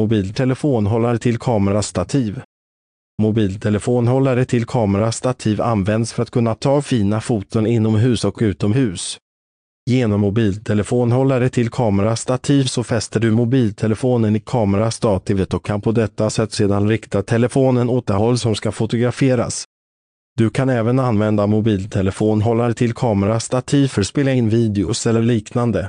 Mobiltelefonhållare till kamerastativ. Mobiltelefonhållare till kamerastativ används för att kunna ta fina foton inomhus och utomhus. Genom mobiltelefonhållare till kamerastativ så fäster du mobiltelefonen i kamerastativet och kan på detta sätt sedan rikta telefonen åt det håll som ska fotograferas. Du kan även använda mobiltelefonhållare till kamerastativ för att spela in videos eller liknande.